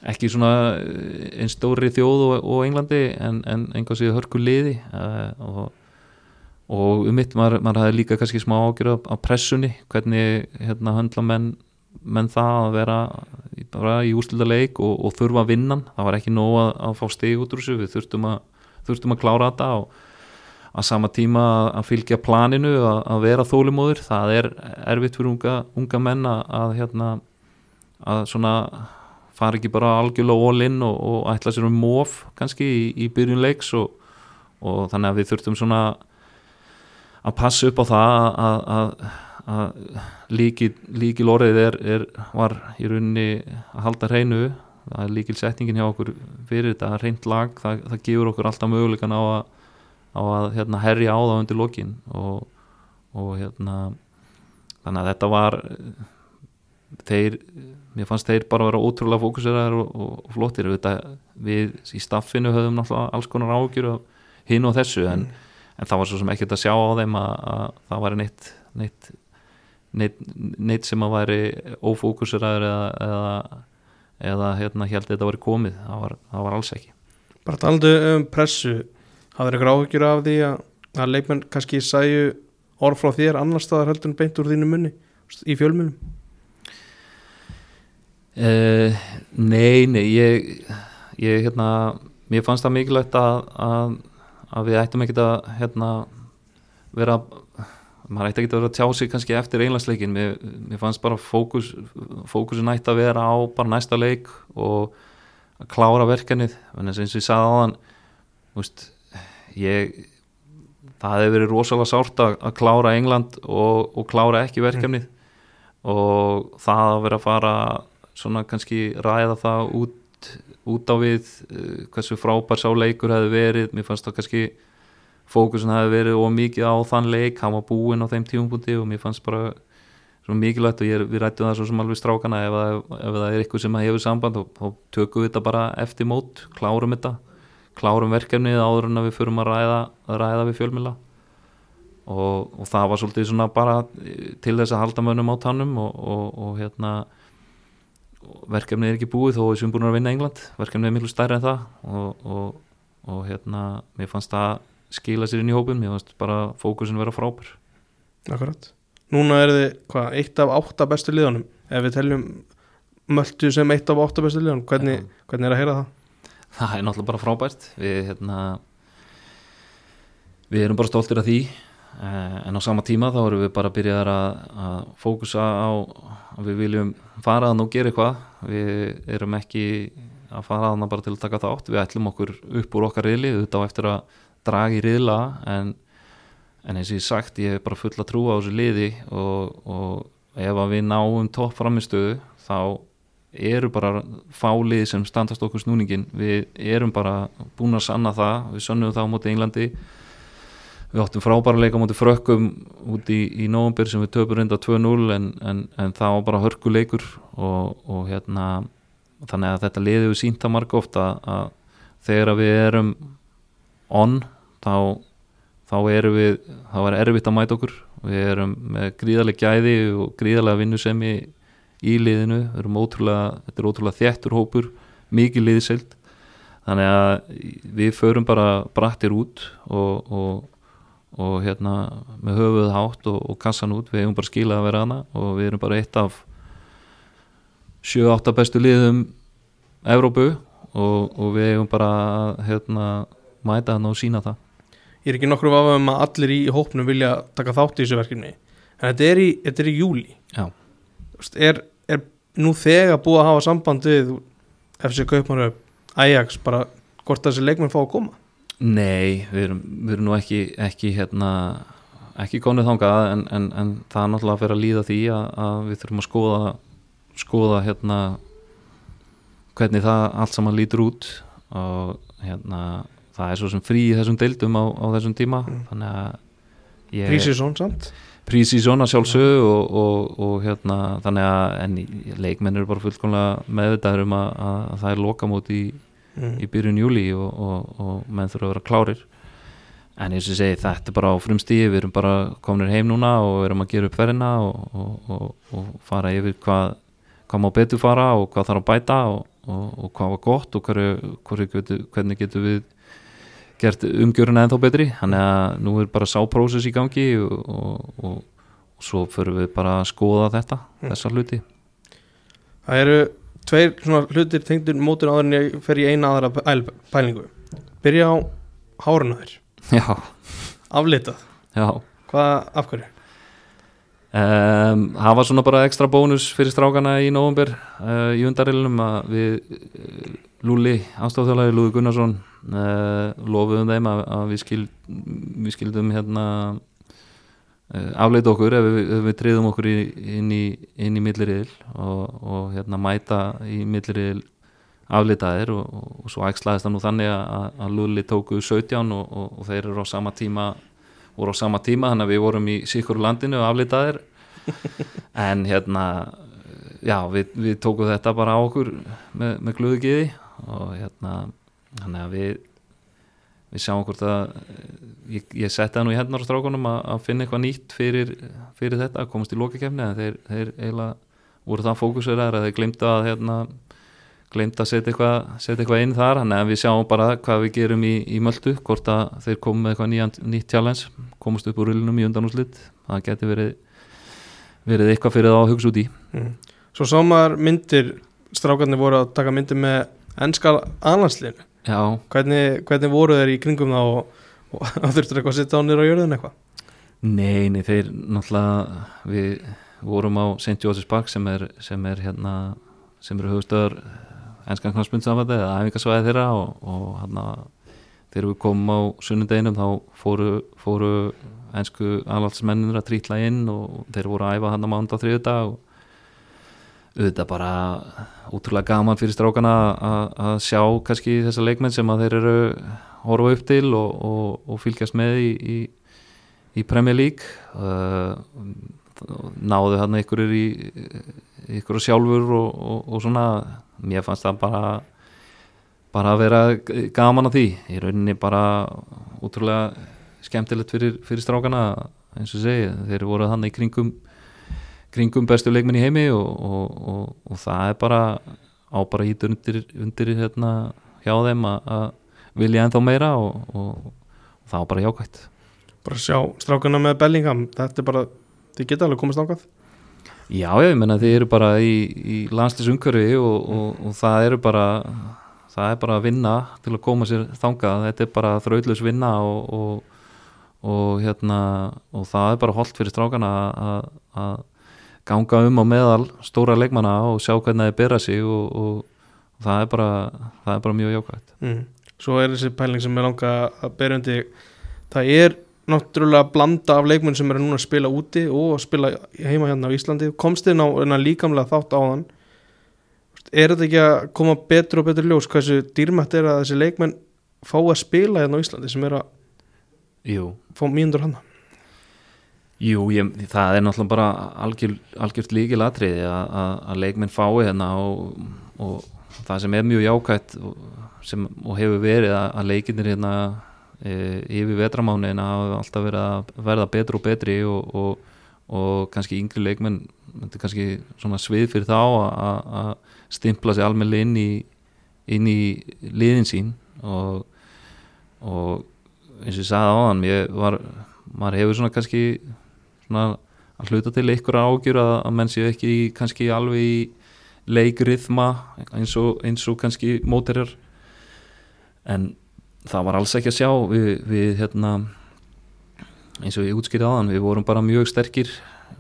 ekki svona eh, einn stóri þjóð og, og Englandi en, en einhvers veginn hörku liði. Uh, og, og um mitt maður, maður hafði líka kannski smá af, af pressunni, hvernig hérna höndla menn, menn það að vera bara í úrslita leik og, og þurfa að vinna, það var ekki nóg að, að fá steg út úr þessu, við þurftum að þurftum að klára þetta og að sama tíma að fylgja planinu að, að vera þólimóður, það er erfitt fyrir unga, unga menn að, að hérna að svona fara ekki bara algjörlega all in og, og ætla sér um móf kannski í, í byrjun leiks og, og þannig að við þurftum svona að passa upp á það að, að, að líkil, líkil orðið er, er, var í rauninni að halda hreinu. Er líkil setningin hjá okkur fyrir þetta hreint lag, það, það gefur okkur alltaf mögulegan á að, á að hérna, herja á það undir lokin. Og, og hérna þannig að þetta var þeir mér fannst þeir bara vera ótrúlega fókuseraðar og, og, og flottir. Við í staffinu höfum náttúrulega alls konar ágjur hinn og þessu en, mm. en það var svo sem ekkert að sjá á þeim að, að það var neitt neitt, neitt, neitt sem að væri ófókuseraður eða, eða, eða hérna held að þetta var komið, það var, það var alls ekki. Bara taldu um pressu hafður ykkur áhugjur af því að, að leikmenn kannski sæju orð frá þér annar staðar heldur en beint úr þínu munni í fjölmunum Uh, nei, nei, ég, ég hérna, mér fannst það mikilvægt að, að, að við ættum ekkert að hérna, vera, maður ætti ekkert að vera að tjá sig kannski eftir einlagsleikin, mér, mér fannst bara fókus, fókusin ætti að vera á bara næsta leik og að klára verkanið, en eins og ég sagði þann, veist, ég, það hefur verið rosalega sárt að, að klára England og, og klára ekki verkanið mm. og það að vera að fara svona kannski ræða það út, út á við uh, hversu frábær sá leikur hefði verið. Mér fannst það kannski fókusin hefði verið og mikið á þann leik hann var búinn á þeim tíumpunkti og mér fannst bara svona mikilvægt og ég, við rættum það svo sem alveg strákana ef, ef, ef það er eitthvað sem hefur samband þá tökum við þetta bara eftir mót klárum þetta, klárum verkefnið áður en að við förum að ræða, að ræða við fjölmila og, og það var svolítið svona bara til þess að halda mönnum á tannum og, og, og hérna verkefnið er ekki búið þó við sem búin að vinna England verkefnið er miklu stærri en það og hérna, mér fannst það skila sér inn í hópin, mér fannst bara fókusin vera frábær. Akkurat, núna er þið hvað, eitt af átta bestu liðanum, ef við teljum möldu sem eitt af átta bestu liðanum hvernig, ja. hvernig er að heyra það? Það er náttúrulega bara frábært. Við, hérna, við erum bara stoltir af því. Eh, en á sama tíma þá erum við bara byrjaðar að, að fókusa á að við viljum fara að nú gera eitthvað. Við erum ekki að fara að bara til að taka þátt. Við ætlum okkur upp úr okkar riðli. Þetta á eftir að draga í riðla en, en eins og ég sagt ég er bara full að trúa á þessu liði og, og ef við náum topp framistöðu þá eru bara fálið sem standast okkur snúningin við erum bara búin að sanna það við sönnum það á móti Englandi. Við áttum frábæra leika mútið frökkum út í, í nógumbir sem við töpum reynda 2-0 en, en, en það var bara hörkuleikur og, og hérna þannig að þetta liði við sínta marga ofta að þegar við erum on þá, þá erum við þá er erfitt að mæta okkur. Við erum með gríðarlega gæði og gríðarlega vinnusemi í liðinu. Við erum ótrúlega, þetta er ótrúlega þjættur hópur mikið liðsild þannig að við förum bara brattir út og, og og hérna með höfuð hátt og, og kassan út, við hefum bara skilað að vera hana og við erum bara eitt af 7-8 bestu liðum Evrópu og, við hefum bara hérna mæta hana og sína það Ég er ekki nokkru af um að allir í hópnum vilja taka þátt í þessu verkefni. En þetta er í, þetta er í júli er, er nú þegar búið að hafa samband við FC Kaupmannöf Ajax bara hvort þessi leikmenn fá að koma? Nei, við erum, við erum nú ekki, ekki hérna ekki komnið þangað en, en, en það er náttúrulega að fyrir að líða því að, að við þurfum að skoða skoða hérna hvernig það allt saman lítur út og hérna það er svo sem frí í þessum deildum á, á þessum tíma Mm. þannig að ég Prísisson samt prísísjón að sjálfsögðu og, og, og hérna þannig að en í- leikmenn eru bara fullkomlega meðvitaður um að, að, að það er lokamót í, mm. í byrjun júli og, og, og menn þurfa að vera klárir en eins og segi þetta er bara á frumstíði við erum bara kominir heim núna og erum að gera upp ferðina og, og, og, og fara yfir hvað, hvað má betur fara og hvað þarf að bæta og, og, og hvað var gott og hverju, hverju getu, hvernig getum við gert umgjöruna ennþá betri. Þannig að nú er bara sáprósess í gangi og, og, og, og svo förum við bara að skoða þetta Mm. þessa hluti. Það eru tveir svona hlutir tengdur mótur áður en ég fer í eina aðra pæl- pælingu. Byrja á háruna þér. Já, Aflitað, já. Hvað, af hverju? Um, það var svona bara ekstra bónus fyrir strákana í november uh, í undarilunum að við uh, Lúli, ástofþjálari Lúði Gunnarsson lofuðum þeim að, að við, skil, við skildum hérna uh, afleita okkur ef við, við triðum okkur inn í, inn í milliriðil og, og hérna mæta í milliriðil afleitaðir og, og, og svo ægslaðist það nú þannig að, að Lúli tóku 17 og, þeir eru á sama tíma voru á sama tíma þannig að við vorum í sikur landinu og aflitaðir en hérna já, við, við tókum þetta bara á okkur með, með glöðugiði og hérna þannig að við við sjáum hvort að ég, ég setti það nú í hennar á strákunum að, að finna eitthvað nýtt fyrir, fyrir þetta að komast í lokakefni en þeir, þeir eiginlega voru það fókusverðar að þeir glemta að hérna glemt að setja eitthvað, setja eitthvað inn þar. Þannig að við sjáum bara hvað við gerum í, í möldu hvort að þeir komu með eitthvað nýjan, nýtt challenge komast upp úr rullinum í undanúslit það geti verið verið eitthvað fyrir þá að hugsa út í. Mm. Svo sá maður myndir strákarnir voru að taka myndir með ennska anlandsliðinu Já, hvernig, hvernig voru þeir í kringum það og, og þurftur eitthvað að setja á nýra á jörðin eitthvað nei, nei, þeir náttúrulega við vorum á St. Joseph's Park sem er, sem er hérna sem eru höfustöður ennskan knarspundsamvæði eða æfingasvæði þeirra og, og hérna þegar við komum á sunnudeginum þá fóru, fóru ennsku alhaldsmennir að trítla inn og þeir voru að æfa hann á mánda þriðudag og auðvitað bara útrúlega gaman fyrir strákana að- sjá kannski þessa leikmenn sem að þeir eru horfa upp til og, og, og fylgjast með í, í, í Premier League. Uh, náðu hann einhverjur í ykkur sjálfur og, og, svona. Mér fannst það bara bara að vera gaman að því. Í rauninni bara útrúlega skemmtilegt fyrir, fyrir strákana eins og segi, þeir voru hann í kringum kringum bestu leikminn í heimi og, og, og, og það er bara á bara ít undir, undir hérna hjá þeim að, vilja ennþá meira og, það var bara jákvætt. Bara sjá strákarna með Bellingham þetta er bara, þið geta alveg komast ákvað Já, ég meina þið eru bara í, í landslýsumkörfi og, og, og það eru bara það er bara að vinna til að koma sér þangað, þetta er bara þraudlus vinna og, og, og hérna og það er bara holdt fyrir strákana að ganga um á meðal stóra leikmanna og sjá hvernig þeir bera sig og, og það er bara það er bara mjög jákvæmt mm. svo er þessi pæling sem er langa að bera undir. Það er náttúrulega blanda af leikmenn sem eru núna að spila úti og að spila heima hérna á Íslandi. Komst þið ná líkamlega þátt á þann? Er þetta ekki að koma betur og betur ljós hversu dýrmætt er að þessi leikmenn fá að spila hérna á Íslandi sem er að Jú, fá mínundur hana Jú, ég, það er náttúrulega bara algjör, algjört líkil atriði að, leikminn fái hérna og, og það sem er mjög jákvætt og, sem, og hefur verið að, leikinnir hérna e, yfir vetramánuðina hafa alltaf verið að verða betri og betri og, og, kannski yngri leikmenn þetta er kannski svona svið fyrir þá að, stimpla sig almennilega inn inn í liðin sín og eins og ég sagði á hann ég var, maður hefur svona kannski svona að hluta til ykkur ágjur að, að menn séu ekki kannski alveg í leikriðma eins og, eins og kannski móterir en það var alls ekki að sjá. Við, við hérna eins og ég útskýrði hann við vorum bara mjög sterkir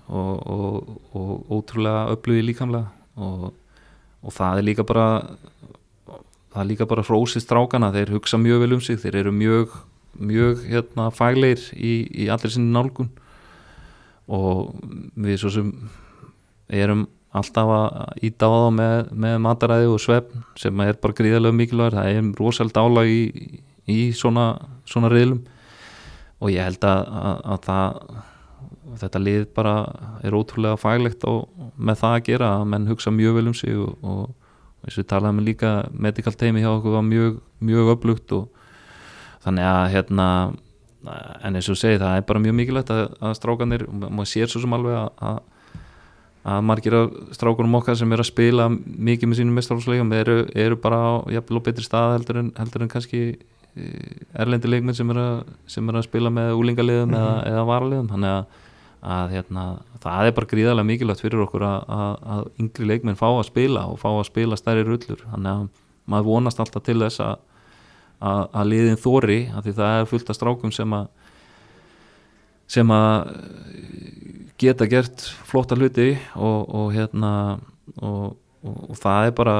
og, og, og ótrúlega öflugir líkamlega. Og, og það er líka bara það er líka bara hrósið strákana, þeir hugsa mjög vel um sig. Þeir eru mjög, mjög hérna, fagleir í, í allir sinni nálgun og við svo sem erum alltaf að íta á þá með, með mataræði og svefn sem er bara gríðarlega mikilvægur. Það er rosalega dálag í, í svona, svona riðlum. Og ég held að, að, að það þetta lið bara er ótrúlega faglegt og með það að gera að menn hugsa mjög vel um sig og, og eins og við talaðum líka medical teimi hjá okkur var mjög, mjög upplugt og þannig að hérna en eins og segi það er bara mjög mikilvægt að, að strákanir, maður sér svo sem alveg að að margir af strákunum okkar sem eru að spila mikið með sínum mestrálsleikum eru, eru bara á jafnvel og betri stað heldur en, heldur en kannski e, erlendi leikmenn sem eru að, sem eru að spila með úlingaliðum mm -hmm. eða, eða varaliðum þannig að, að hérna, það er bara gríðarlega mikilvægt fyrir okkur að, að yngri leikmenn fá að spila og fá að spila stærri rullur þannig að maður vonast alltaf til þess að liðin þóri af því það er fullt af strákum sem að sem að geta gert flotta hluti og, og hérna og, og, og það er bara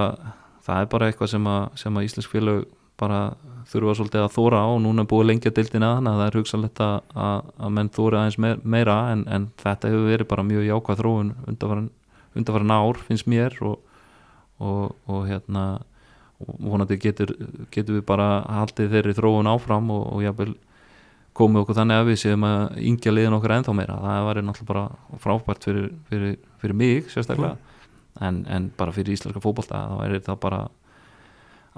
það er bara eitthvað sem að, sem að Íslensk félag bara þurfa svolítið að þóra á. Og núna er búið lengja dildina þannig að það er hugsanlegt að, að menn þóra aðeins meira en, en þetta hefur verið bara mjög jákvæð þróun undarfæran ár finnst mér. Og hérna vonandi getur, getur við bara haldið þeirri þróun áfram og jáfnvel komið okkur þannig að við séum að yngja liðin okkur ennþá meira, það var náttúrulega bara frábært fyrir, fyrir, fyrir mig sérstaklega, mm. en, en bara fyrir íslenska fókbalta, þá er þetta bara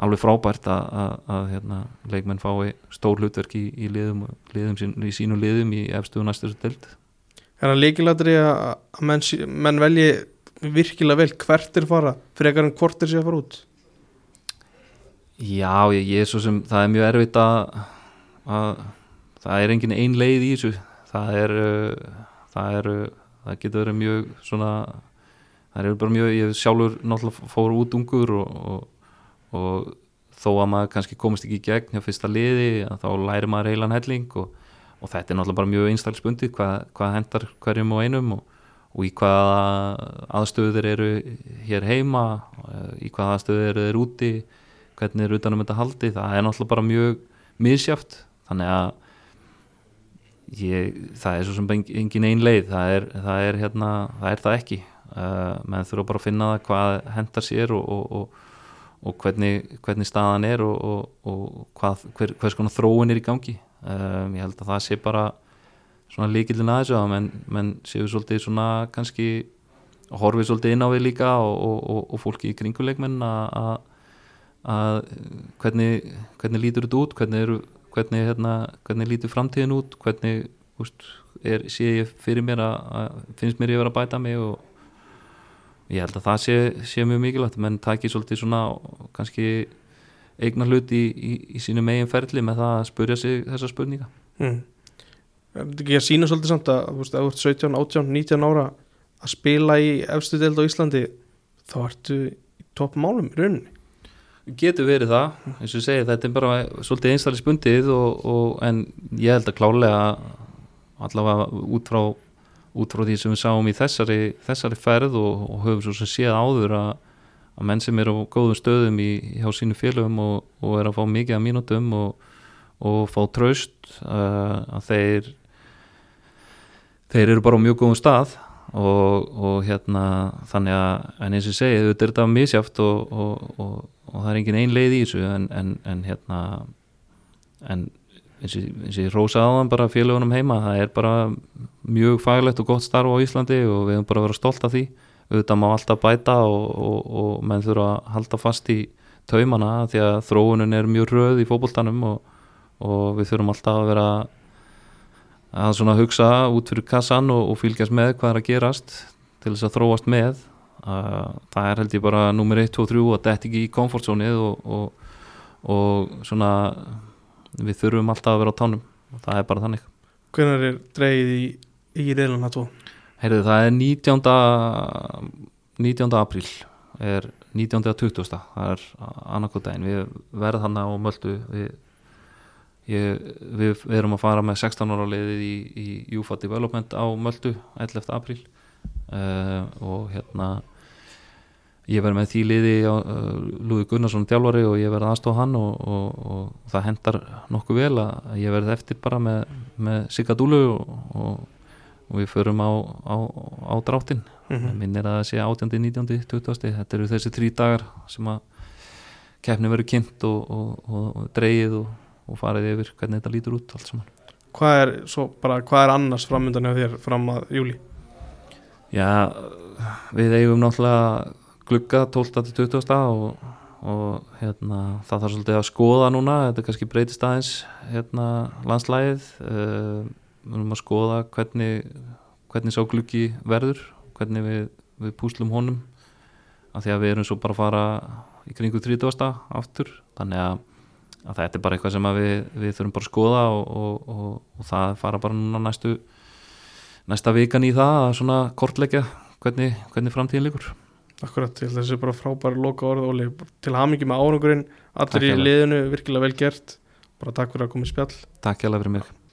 alveg frábært að, að, að hérna, leikmenn fái stór hlutverk í, í liðum, liðum sín, í sínu liðum í efstu og næstu delt Er það líkilætri að menn, menn velji virkilega vel hvert er fara fyrir ekkar en hvort er sér að fara út? Já, ég, ég er svo sem það er mjög erfitt að að það er engin ein leið í þessu. Það er uh, það, er, uh, það getur verið mjög svona það er bara mjög, ég sjálfur náttúrulega fór út ungur og, og, og þó að maður kannski komist ekki í gegn hjá fyrsta liði, þá læri maður heilan helling og, og þetta er náttúrulega bara mjög einstaklisbundið, hvað, hvað hendar hverjum og einum og í hvaða aðstöður eru hér heima, í hvaða aðstöður eru þeir úti, hvernig er utanum þetta haldi, það er náttúrulega bara mjög misjáft, þannig að Ég, það er svo sem engin einn leið það er það, er, hérna, það, er það ekki. Uh, menn þurfa bara að finna það hvað hendar sér og, og, og, og hvernig, hvernig staðan er og hvað, hver, hvers konar þróun er í gangi. Um, ég held að það sé bara svona líkildin aðeins að menn, menn séu svolítið svona kannski horfið svolítið inn á við líka og fólki í kringuleikmenn að hvernig, hvernig lítur þetta út? Hvernig eru hvernig, hérna, hvernig lítur framtíðin út? Hvernig úst, er, sé ég fyrir mér að, að finnst mér ég verið að bæta mig og ég held að það sé, sé mjög mikilvægt. Menn takir svolítið svona kannski eignar hlut í, í, í sínu megin ferli með það að spurja sig þessa spurninga. Mm. Að sína svolítið samt að þú veist, að þú ert 17, 18, 19 ára að spila í efstu deild á Íslandi þá ertu í toppmálum í rauninni getur verið það, eins og segi þetta er bara svolítið einstaklega spundið og, og, en ég held að klálega allavega út frá út frá því sem við sáum í þessari þessari ferð og, og höfum svo sem séð áður að, að menn sem eru á góðum stöðum í, hjá sínu félögum og er að fá mikið af mínutum og fá traust uh, að þeir þeir eru bara á mjög góðum stað og, og hérna þannig að, en eins og segi, þetta er þetta misjáft og, og, og það er engin ein leið í þessu en, en, en hérna en eins og ég rósa þann bara félagunum heima, það er bara mjög faglegt og gott starf á Íslandi og við höfum bara verið stolt af því. Auðvitað má alltaf bæta og menn þurfa að halda fast í taumana því að þróunum er mjög röð í fókbóltanum og við þurfum alltaf að vera að svona hugsa út fyrir kassan og, og fylgjast með hvað er að gerast til þess að þróast með uh, það er held ég bara nummer 1, 2, 3 að þetta ekki í komfortzónið og, og, og svona við þurfum alltaf að vera á tánum og það er bara þannig Hvernig er dreigið í, í reyðlun það tó? Heyrðu það er 19. 19. apríl er 19. að 20. það er annarkotægin við verðum þannig á möldu við Ég, við, við erum að fara með 16 ára leiðið í, í UFA Development á Möldu 11. apríl uh, og hérna ég verð með því liði á uh, Lúði Gunnarsson þjálfari og ég verð aðstofa hann og, og, og það hendar nokkuð vel að ég verð eftir bara með, með Sigadúlu og, og, og við förum á, á, á dráttin Mhm. minn er að það sé 18. 19. 20. þetta eru þessi þrý dagar sem að keppni verður kynnt og, og, og, og farið yfir hvernig þetta lítur út allt saman Hvað er, svo bara, hvað er annars framöndan hjá þér fram að júli? Já, við eigum náttúrulega glugga 12. til 20. og, og hérna, það þarf svolítið að skoða núna, þetta kannski breytist aðeins hérna, landslægið uh, við erum að skoða hvernig, hvernig sá gluggi verður hvernig við, við púslum honum af því að við erum svo bara að fara í kringu 30. aftur þannig að, að þetta er bara eitthvað sem við, við þurfum bara að skoða og, og, og, og það fara bara núna næstu næsta vikan í það að svona kortleggja hvernig, hvernig framtíðin líkur Akkurat, ég held að þessi bara frábæri loka orð Óli, til hamingi með árangurinn allir í liðinu, virkilega vel gert. Bara takk fyrir að koma í spjall. Takk hjá fyrir mig